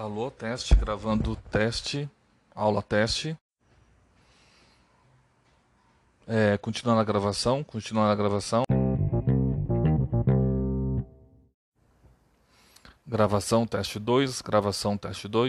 Alô, teste, gravando teste, aula teste. É, continuando a gravação, continuando a gravação. Gravação teste 2, gravação teste 2.